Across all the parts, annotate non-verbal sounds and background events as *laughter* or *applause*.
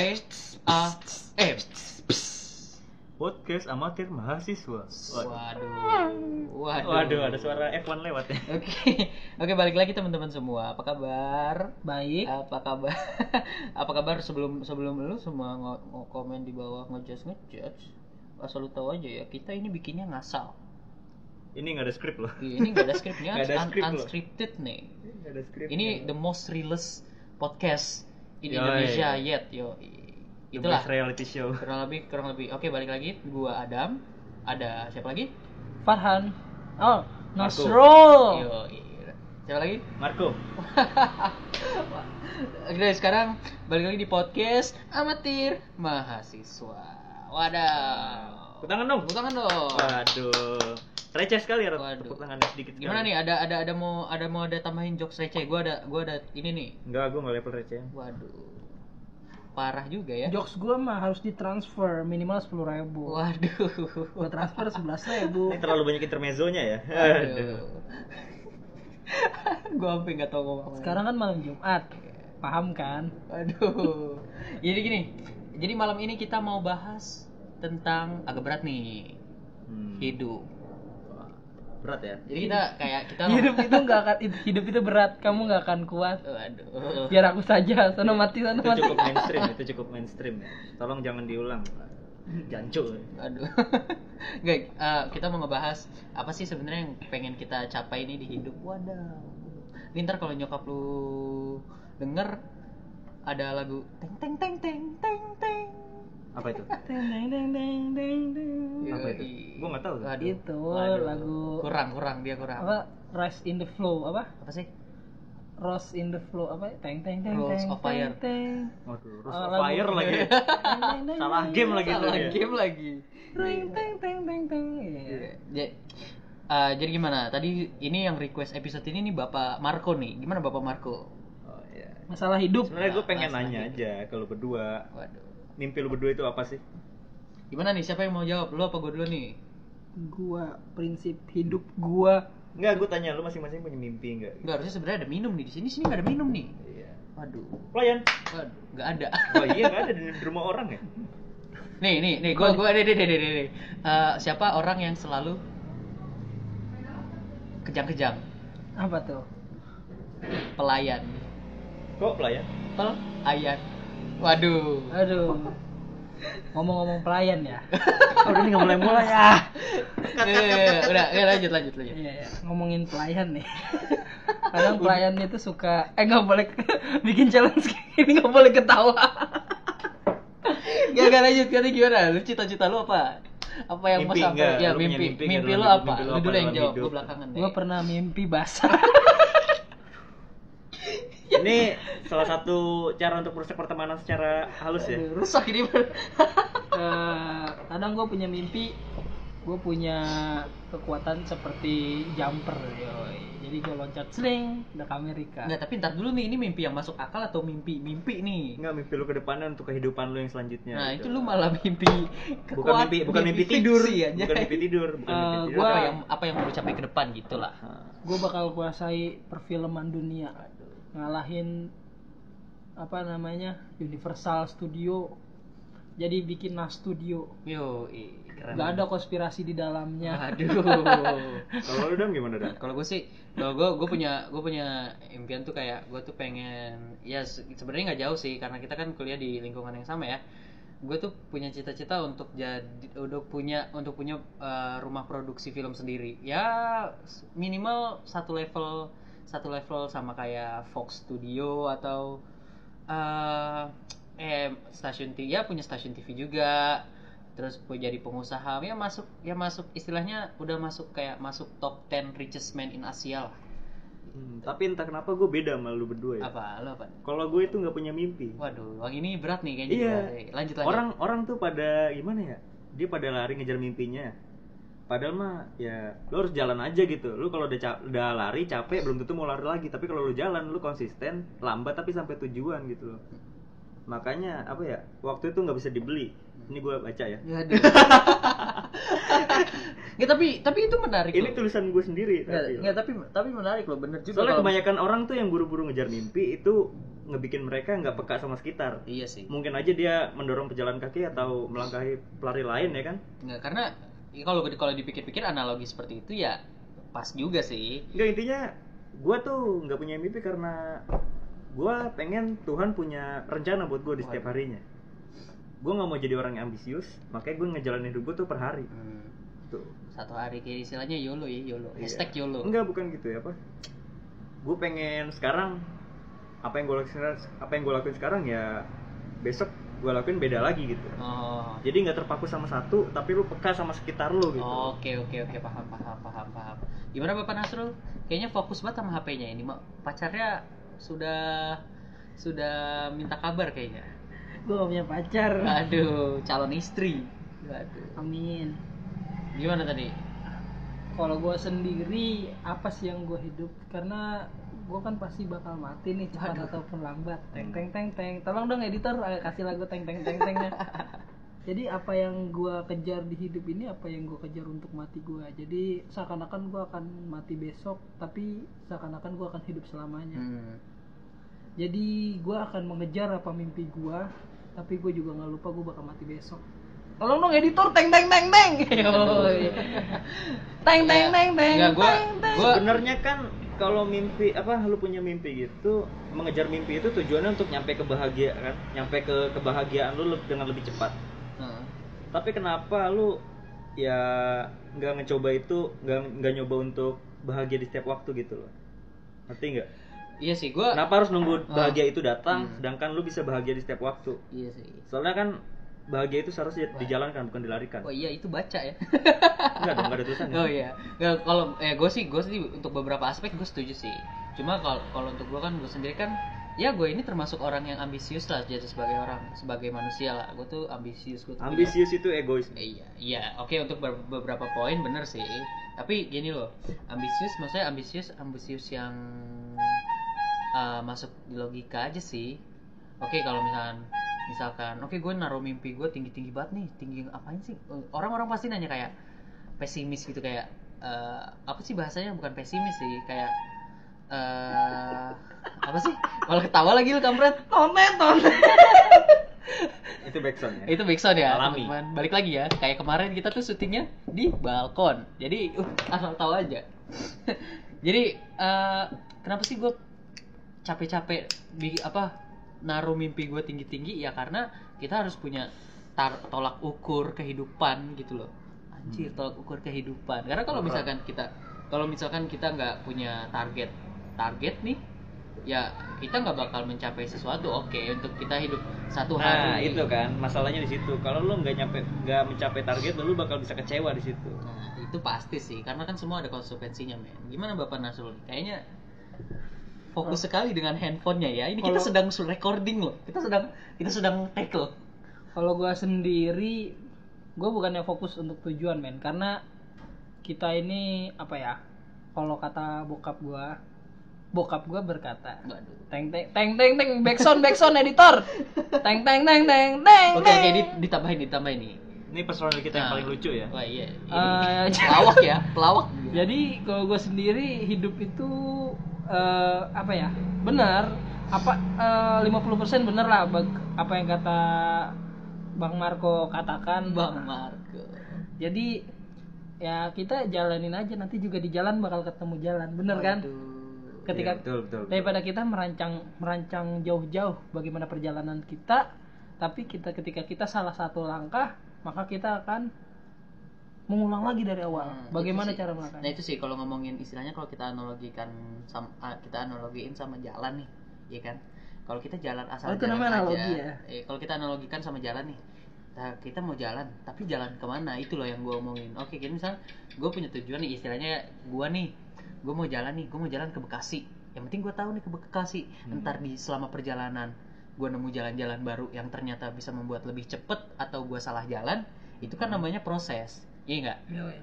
Pets a eh Podcast amatir mahasiswa. Waduh. Waduh. Waduh. Waduh, ada suara F1 lewat ya. Oke. Oke, balik lagi teman-teman semua. Apa kabar? Baik. Apa kabar? *laughs* Apa kabar sebelum sebelum lu semua ngo- ngo- komen di bawah ngejudge ngejudge? Asal lu tahu aja ya, kita ini bikinnya ngasal. Ini nggak ada skrip loh. Ini nggak ada skripnya, *laughs* Nggak ada un- skrip loh. unscripted nih. Nggak ada skrip. Ini the most realest podcast in Yoi. Indonesia yet, yo. Itulah reality show. kurang lebih kurang lebih. Oke, balik lagi. Gua Adam. Ada siapa lagi? Farhan. Oh. Nasrul. Yo. Siapa lagi? Marco. *laughs* Oke, sekarang balik lagi di podcast amatir mahasiswa. Wadah. Tangan dong. Tangan dong. Waduh. Receh sekali ya Waduh. tepuk tangannya sedikit sekali. Gimana nih? Ada ada ada mau ada mau ada tambahin jokes receh? Gua ada gua ada ini nih. Enggak, gue nggak level receh. Waduh. Parah juga ya. Jokes gue mah harus ditransfer minimal sepuluh ribu. Waduh. Gue transfer sebelas ribu. Ini terlalu banyak intermezzonya ya. Waduh. gua sampai nggak tahu ngomong apa. Sekarang kan malam Jumat. Paham kan? Aduh. Jadi gini. Jadi malam ini kita mau bahas tentang agak berat nih. Hmm. Hidup. Berat ya. Jadi kita kayak kita Hidup itu nggak akan hidup itu berat. Kamu nggak akan kuat. Waduh. Biar aku saja. Sana mati, sana Itu mati. cukup mainstream, itu cukup mainstream ya. Tolong jangan diulang. Jancu. Aduh. *laughs* Nggak, eh, kita mau ngebahas apa sih sebenarnya yang pengen kita capai ini di hidup. Wadah. Ini ntar kalau nyokap lu denger ada lagu teng teng teng teng teng teng. Apa itu? *laughs* Deng, deng, deng, deng, deng. Apa itu? Gua nggak tahu. Waduh. Itu Waduh. lagu kurang kurang dia kurang. apa? Rise in the flow apa? Apa sih? Rose in the flow apa? Teng teng teng teng of Fire. teng. Waduh, Rose of lagu- Fire lagi. *laughs* Salah game lagi tuh Salah game lagi. Teng teng teng teng teng. Iya. Eh, jadi gimana? Tadi ini yang request episode ini nih Bapak Marco nih. Gimana Bapak Marco? Oh iya. Masalah hidup. Sebenarnya gue pengen nanya hidup. aja kalau berdua Waduh. Mimpi lu berdua itu apa sih? Gimana nih? Siapa yang mau jawab? Lu apa gue dulu nih? Gua prinsip hidup gua Enggak, gue tanya lu masing-masing punya mimpi enggak? Enggak, harusnya sebenarnya ada minum nih di sini. Sini nggak ada minum nih. Iya. Waduh. Pelayan. Waduh, nggak ada. Oh iya nggak ada di, rumah orang ya? nih, nih, nih, gua gua nih, nih, nih, nih, nih. Eh, siapa orang yang selalu kejang-kejang? apa tuh? Pelayan. Kok pelayan? Pelayan. Waduh. Aduh. Ngomong-ngomong pelayan ya. Oh, udah nih nggak mulai-mulai ya. Eh, udah, ya, lanjut, lanjut, lanjut. Iya, iya. ngomongin pelayan nih. Kadang pelayan itu suka eh nggak boleh bikin challenge kayak gini nggak boleh ketawa. Gak, gak lanjut, gak gimana? Lu cita-cita lu apa? Apa yang Mimpi mau sampai? nggak? Ya, mimpi. mimpi Mimpi, lu apa? Mimpi lu dulu yang jawab, gua belakangan deh. Gua pernah mimpi basah. *laughs* Ini salah satu cara untuk merusak pertemanan secara halus ya. Aduh, rusak ini. *laughs* Eh, kadang gue punya mimpi gue punya kekuatan seperti jumper yoi. jadi gue loncat sling udah ke Amerika Enggak, tapi ntar dulu nih, ini mimpi yang masuk akal atau mimpi mimpi nih? Enggak mimpi lu ke depannya untuk kehidupan lu yang selanjutnya. Nah, gitu. itu lu malah mimpi bukan kekuat- mimpi bukan mimpi, tidur, fiksi aja. bukan mimpi tidur, bukan Eh, mimpi tidur. gua- apa yang apa yang mau capai ke depan gitu lah. Nah, gue bakal kuasai perfilman dunia ngalahin apa namanya Universal Studio jadi bikin Nas Studio Yo, ih, keren. nggak ada konspirasi di dalamnya Aduh. *laughs* Kalau lu dam gimana dam? kalau gue sih kalau gue gue punya gue punya impian tuh kayak gue tuh pengen ya se- sebenarnya nggak jauh sih karena kita kan kuliah di lingkungan yang sama ya gue tuh punya cita-cita untuk jadi untuk punya untuk punya uh, rumah produksi film sendiri ya minimal satu level satu level sama kayak Fox Studio atau uh, eh stasiun TV ya punya stasiun TV juga terus pu- jadi pengusaha ya masuk ya masuk istilahnya udah masuk kayak masuk top 10 richest man in Asia lah Hmm, tapi entah kenapa gue beda sama lu berdua ya. apa lo apa Kalau gue itu nggak punya mimpi. waduh wang ini berat nih kayaknya Iya. lanjut lanjut Orang orang tuh pada gimana ya? Dia pada lari ngejar mimpinya. Padahal mah ya lu harus jalan aja gitu. Lu kalau udah udah lari capek belum tentu mau lari lagi. Tapi kalau lu jalan lu konsisten, lambat tapi sampai tujuan gitu loh. Makanya apa ya? Waktu itu nggak bisa dibeli. Ini gue baca ya. Aduh. Nggak, tapi tapi itu menarik Ini loh. tulisan gue sendiri Nggak, tapi. loh. nggak, tapi tapi menarik loh bener juga Soalnya kalau- kebanyakan orang tuh yang buru-buru ngejar mimpi itu ngebikin mereka nggak peka sama sekitar iya sih mungkin aja dia mendorong pejalan kaki atau melangkahi pelari lain ya kan nggak karena ya kalau kalau dipikir-pikir analogi seperti itu ya pas juga sih. Enggak intinya gue tuh nggak punya mimpi karena gue pengen Tuhan punya rencana buat gue di setiap harinya. Gue nggak mau jadi orang yang ambisius makanya gue ngejalanin hidup gue tuh per hari. Hmm, tuh. Satu hari kayak istilahnya YOLO ya YOLO. Iya. hashtag YOLO. Enggak bukan gitu ya apa? Gue pengen sekarang apa yang gue lakuin sekarang apa yang gue lakuin sekarang ya besok gue lakuin beda lagi gitu oh jadi nggak terpaku sama satu tapi lu peka sama sekitar lu gitu Oke oke oke paham paham paham paham. Gimana Bapak Nasrul? Kayaknya fokus banget sama HP-nya ini. Ma- Pacarnya sudah sudah minta kabar kayaknya. gue gak punya pacar Aduh, calon istri. Aduh. amin Gimana tadi? kalau gue sendiri apa sih yang gue hidup karena gue kan pasti bakal mati nih cepat Waduh. ataupun lambat. Teng teng teng teng. Tolong dong editor eh, kasih lagu teng teng teng tengnya *laughs* jadi apa yang gue kejar di hidup ini apa yang gue kejar untuk mati gue jadi seakan-akan gue akan mati besok tapi seakan-akan gue akan hidup selamanya. Hmm. jadi gue akan mengejar apa mimpi gue tapi gue juga nggak lupa gue bakal mati besok. Tolong dong editor teng teng teng teng. *laughs* Teng teng teng teng teng, teng. gua sebenarnya kan kalau mimpi apa lu punya mimpi gitu mengejar mimpi itu tujuannya untuk nyampe ke bahagia kan nyampe ke kebahagiaan lu dengan lebih cepat Heeh. tapi kenapa lu ya nggak ngecoba itu nggak nggak nyoba untuk bahagia di setiap waktu gitu loh ngerti nggak Iya sih, gua kenapa harus nunggu Ah. bahagia itu datang Hmm. sedangkan lu bisa bahagia di setiap waktu Iya sih. soalnya kan bahagia itu seharusnya dijalankan bukan dilarikan Oh iya itu baca ya. enggak dong nggak ada tulisannya Oh iya. Nggak, kalau eh gue sih gue sih untuk beberapa aspek gue setuju sih. Cuma kalau kalau untuk gue kan gue sendiri kan ya gue ini termasuk orang yang ambisius lah jadi sebagai orang sebagai manusia lah. Gue tuh ambisius gue tuh punya- ambisius itu egois Eh, iya, iya. Oke untuk ber- beberapa poin bener sih. Tapi gini loh, ambisius maksudnya ambisius ambisius yang uh, masuk di logika aja sih. Oke kalau misalkan misalkan oke gue naruh mimpi gue tinggi tinggi banget nih tinggi apain sih? Orang-orang pasti nanya kayak pesimis gitu kayak eh, apa sih bahasanya? Bukan pesimis sih kayak eh apa sih? Kalau ketawa lagi lu kampret. Tonten, tonten. itu backsound ya? Itu backsound ya Alami. teman-teman. Balik lagi ya kayak kemarin kita tuh syutingnya di balkon. Jadi uh, asal tahu aja. *laughs* Jadi eh, kenapa sih gue capek-capek apa naruh mimpi gue tinggi-tinggi ya karena kita harus punya tar- tolak ukur kehidupan gitu loh. Anjir tolak ukur kehidupan. Karena kalau misalkan kita kalau misalkan kita nggak punya target target nih ya kita nggak bakal mencapai sesuatu. Oke untuk kita hidup satu nah hari. itu kan masalahnya di situ. Kalau lu nggak nyampe nggak mencapai target lu bakal bisa kecewa di situ. Nah, itu pasti sih, karena kan semua ada konsekuensinya, men. Gimana Bapak Nasrul? Kayaknya fokus sekali dengan handphonenya ya. Ini kita sedang su- recording loh. Kita sedang kita sedang take loh. Kalau gue sendiri, gue bukannya fokus untuk tujuan men, karena kita ini apa ya? Kalau kata bokap gue, bokap gue berkata, teng teng teng teng teng backsound backsound editor, teng teng teng teng teng. Oke, oke, ditambahin, ditambahin nih. ini personal kita yang Nah. paling lucu ya Wah, iya. Ini Eh, *laughs* pelawak ya, pelawak. Jadi kalau gue sendiri hidup itu eh, apa ya? Benar. Apa eh, 50% bener lah bag- apa yang kata Bang Marco katakan. Bang Marco. Jadi ya kita jalanin aja nanti juga di jalan bakal ketemu jalan. Bener kan? Waduh. Ketika Iya, betul betul, betul. daripada kita merancang merancang jauh-jauh bagaimana perjalanan kita, tapi kita ketika kita salah satu langkah, maka kita akan mengulang lagi dari awal. Hmm, Bagaimana cara Nah melakukannya? itu sih kalau ngomongin istilahnya kalau kita analogikan sama ah, kita analogiin sama jalan nih, iya kan? Kalau kita jalan asal Oh, itu jalan namanya aja, analogi ya? eh, kalau kita analogikan sama jalan nih, nah, kita mau jalan, tapi jalan ke mana? Itu loh yang gue omongin. Oke, gini misal gue punya tujuan nih, istilahnya gue nih, gue mau jalan nih, gue mau jalan ke Bekasi. Yang penting gue tahu nih ke Bekasi. Hmm. Ntar di selama perjalanan gue nemu jalan-jalan baru yang ternyata bisa membuat lebih cepet atau gue salah jalan, itu kan Hmm. namanya proses. Iya nggak?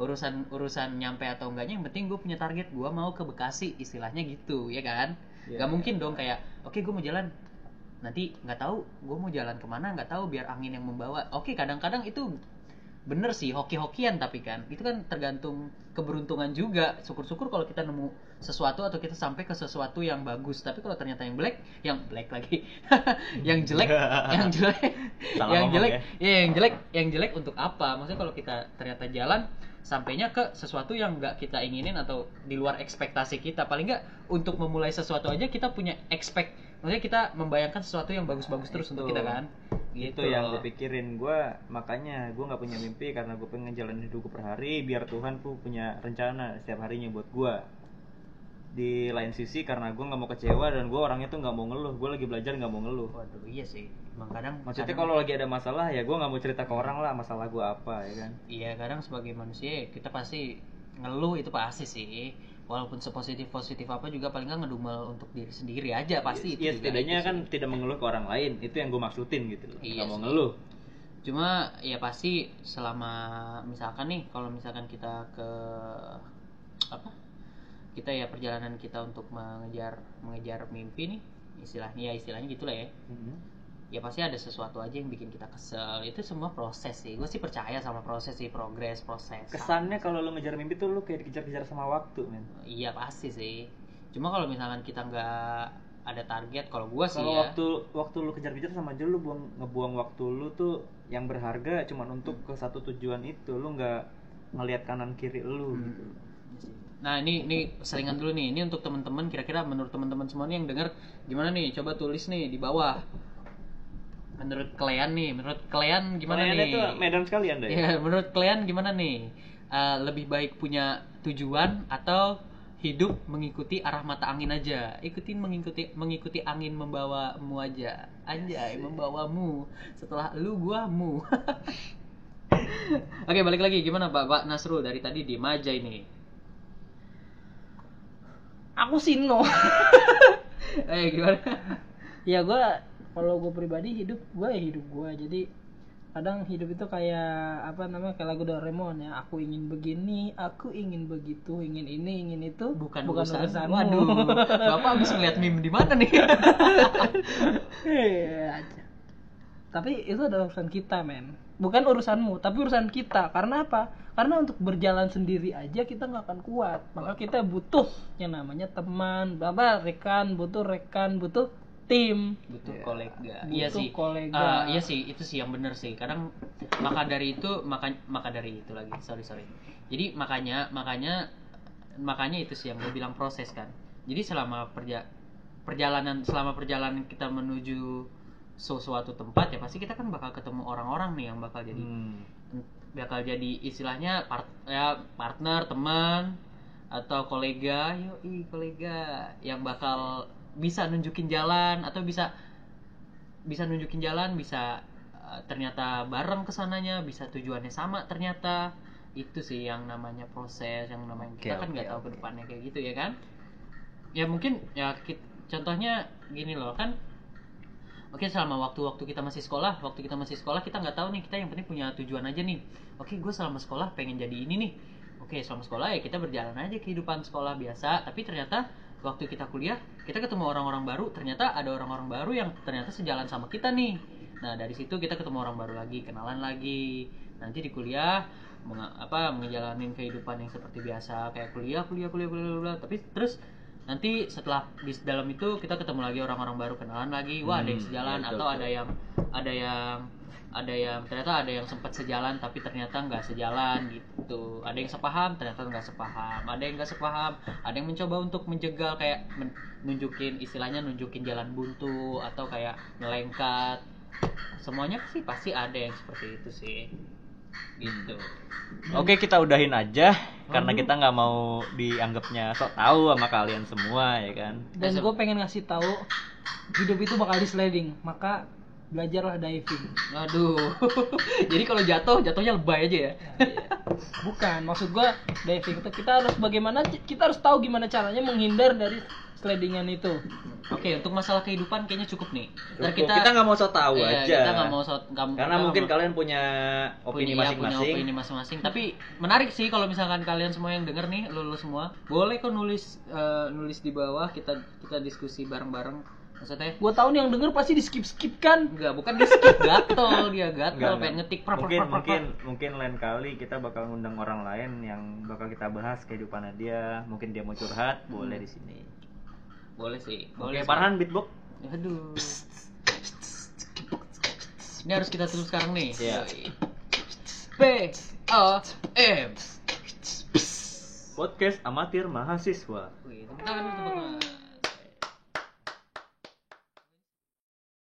urusan urusan nyampe atau enggaknya yang penting gue punya target. Gue mau ke Bekasi istilahnya gitu ya kan? Iya, nggak mungkin dong kayak oke gue mau jalan. Nanti nggak tahu gue mau jalan ke mana nggak tahu biar angin yang membawa. Oke kadang-kadang itu bener sih hoki-hokian tapi kan. Itu kan tergantung keberuntungan juga. Syukur-syukur kalau kita nemu sesuatu atau kita sampai ke sesuatu yang bagus. Tapi kalau ternyata yang black yang black lagi. *laughs* Yang jelek *laughs* yang jelek. Salah yang jelek ya. ya yang jelek yang jelek untuk apa? Maksudnya kalau kita ternyata jalan sampainya ke sesuatu yang nggak kita inginin atau di luar ekspektasi kita. Paling nggak untuk memulai sesuatu aja kita punya expect. Maksudnya kita membayangkan sesuatu yang bagus-bagus terus untuk Itu. kita kan? Itu yang gue pikirin gue makanya gue nggak punya mimpi karena gue pengen jalanin hidup gue per hari biar Tuhan tuh punya rencana setiap harinya buat gue di lain sisi karena gue nggak mau kecewa dan gue orangnya tuh nggak mau ngeluh. Gue lagi belajar nggak mau ngeluh. Waduh iya sih. Emang kadang maksudnya kalau lagi ada masalah ya gue nggak mau cerita ke orang lah masalah gue apa ya kan? Iya kadang sebagai manusia kita pasti ngeluh itu pasti sih. Walaupun sepositif positif apa juga paling nggak ngedumel untuk diri sendiri aja pasti itu ya juga setidaknya itu kan sih. tidak mengeluh ke orang lain. Itu yang gue maksudin gitu loh. Iya nggak mau ngeluh. Cuma ya pasti selama misalkan nih kalau misalkan kita ke apa kita ya perjalanan kita untuk mengejar mengejar mimpi nih istilahnya ya istilahnya gitulah ya ya pasti ada sesuatu aja yang bikin kita kesel itu semua proses sih gue sih percaya sama proses sih progres proses kesannya kalau lu ngejar mimpi tuh lu kayak dikejar-kejar sama waktu men Iya pasti sih. Cuma kalau misalkan kita nggak ada target, kalau gua sih Kalau ya. waktu waktu lu kejar-kejar sama aja lu buang ngebuang waktu lu tuh yang berharga cuma untuk ke satu tujuan itu. Lu nggak ngelihat kanan kiri lu Hmm. gitu. Nah ini ini selingan dulu nih. Ini untuk teman-teman. Kira-kira menurut teman-teman semua nih yang dengar gimana nih? Coba tulis nih di bawah. Menurut kalian nih, menurut kalian gimana Kalian nih? itu medan sekali Anda ya. Menurut kalian gimana nih? Eh, lebih baik punya tujuan atau hidup mengikuti arah mata angin aja? Ikutin mengikuti mengikuti angin membawamu aja. Anjay, membawamu. Setelah lu gua mu. *laughs* Oke, balik lagi gimana Pak Pak Nasrul dari tadi di aja ini. Aku sino. *laughs* Eh, gimana? ya gue kalau gue pribadi hidup gue ya hidup gue jadi kadang hidup itu kayak apa namanya kayak lagu Doraemon ya aku ingin begini aku ingin begitu ingin ini ingin itu Bukan, bukan urusan. urusanmu. Waduh. Bapak habis ngeliat meme di mana nih? *laughs* Iya aja. Tapi itu adalah urusan kita, men. Bukan urusanmu, tapi urusan kita. Karena apa? Karena untuk berjalan sendiri aja kita nggak akan kuat. Maka kita butuh yang namanya teman, apa rekan, butuh rekan, butuh tim. butuh Iya. kolega Butuh iya sih kolega. Ah, iya sih itu sih yang bener sih kadang maka dari itu maka maka dari itu lagi sorry sorry jadi makanya makanya makanya itu sih yang gue bilang proses kan jadi selama perja perjalanan selama perjalanan kita menuju sesuatu tempat ya pasti kita kan bakal ketemu orang-orang nih yang bakal jadi Hmm. bakal jadi istilahnya part, ya partner teman atau kolega yoi kolega yang bakal bisa nunjukin jalan atau bisa bisa nunjukin jalan bisa uh, ternyata bareng ke sananya bisa tujuannya sama ternyata itu sih yang namanya proses yang namanya Oke, kita kan nggak tahu oke. ke depannya kayak gitu ya kan ya mungkin ya kit- contohnya gini loh kan Oke selama waktu-waktu kita masih sekolah, waktu kita masih sekolah kita nggak tahu nih kita yang penting punya tujuan aja nih. Oke gue selama sekolah pengen jadi ini nih. Oke selama sekolah ya kita berjalan aja kehidupan sekolah biasa. Tapi ternyata waktu kita kuliah kita ketemu orang-orang baru. Ternyata ada orang-orang baru yang ternyata sejalan sama kita nih. Nah dari situ kita ketemu orang baru lagi, kenalan lagi. Nanti di kuliah menga- apa ngejalanin kehidupan yang seperti biasa kayak kuliah, kuliah, kuliah, kuliah, kuliah. Tapi terus nanti setelah di dalam itu kita ketemu lagi orang-orang baru kenalan lagi. Wah ada yang Hmm, sejalan betul, atau betul. ada yang ada yang ada yang ternyata ada yang sempat sejalan tapi ternyata nggak sejalan gitu. Ada yang sepaham ternyata nggak sepaham. Ada yang nggak sepaham ada yang mencoba untuk menjegal kayak men- nunjukin istilahnya nunjukin jalan buntu atau kayak ngelengkat. Semuanya sih pasti ada yang seperti itu sih gitu Oke kita udahin aja karena kita nggak mau dianggapnya sok tahu sama kalian semua ya kan. Dan gue pengen ngasih tahu hidup itu bakal di sliding. Maka belajarlah diving. aduh *laughs* jadi kalau jatuh jatuhnya lebay aja ya Bukan, maksud gua diving itu kita harus bagaimana kita harus tahu gimana caranya menghindar dari Sledingan itu. Oke, okay, untuk masalah kehidupan kayaknya cukup nih. Nah, cukup. Kita kita nggak mau so tahu iya, aja. Kita nggak mau so gak, Karena mungkin mau, kalian punya opini masing-masing. opini masing-masing. Tapi menarik sih kalau misalkan kalian semua yang denger nih, lulus semua, boleh kok nulis uh, nulis di bawah kita kita diskusi bareng-bareng maksudnya gue nih yang denger pasti di skip skip kan enggak bukan di skip gatel dia gatel pengen ngetik proper mungkin proper. mungkin mungkin lain kali kita bakal ngundang orang lain yang bakal kita bahas kehidupan dia mungkin dia mau curhat hmm. boleh di sini boleh sih. Boleh. Oke, parahan beatbox. Aduh. *laughs* Ini harus kita terus sekarang nih. Iya. P A M. Podcast amatir mahasiswa. Wih, tepuk tangan, tepuk.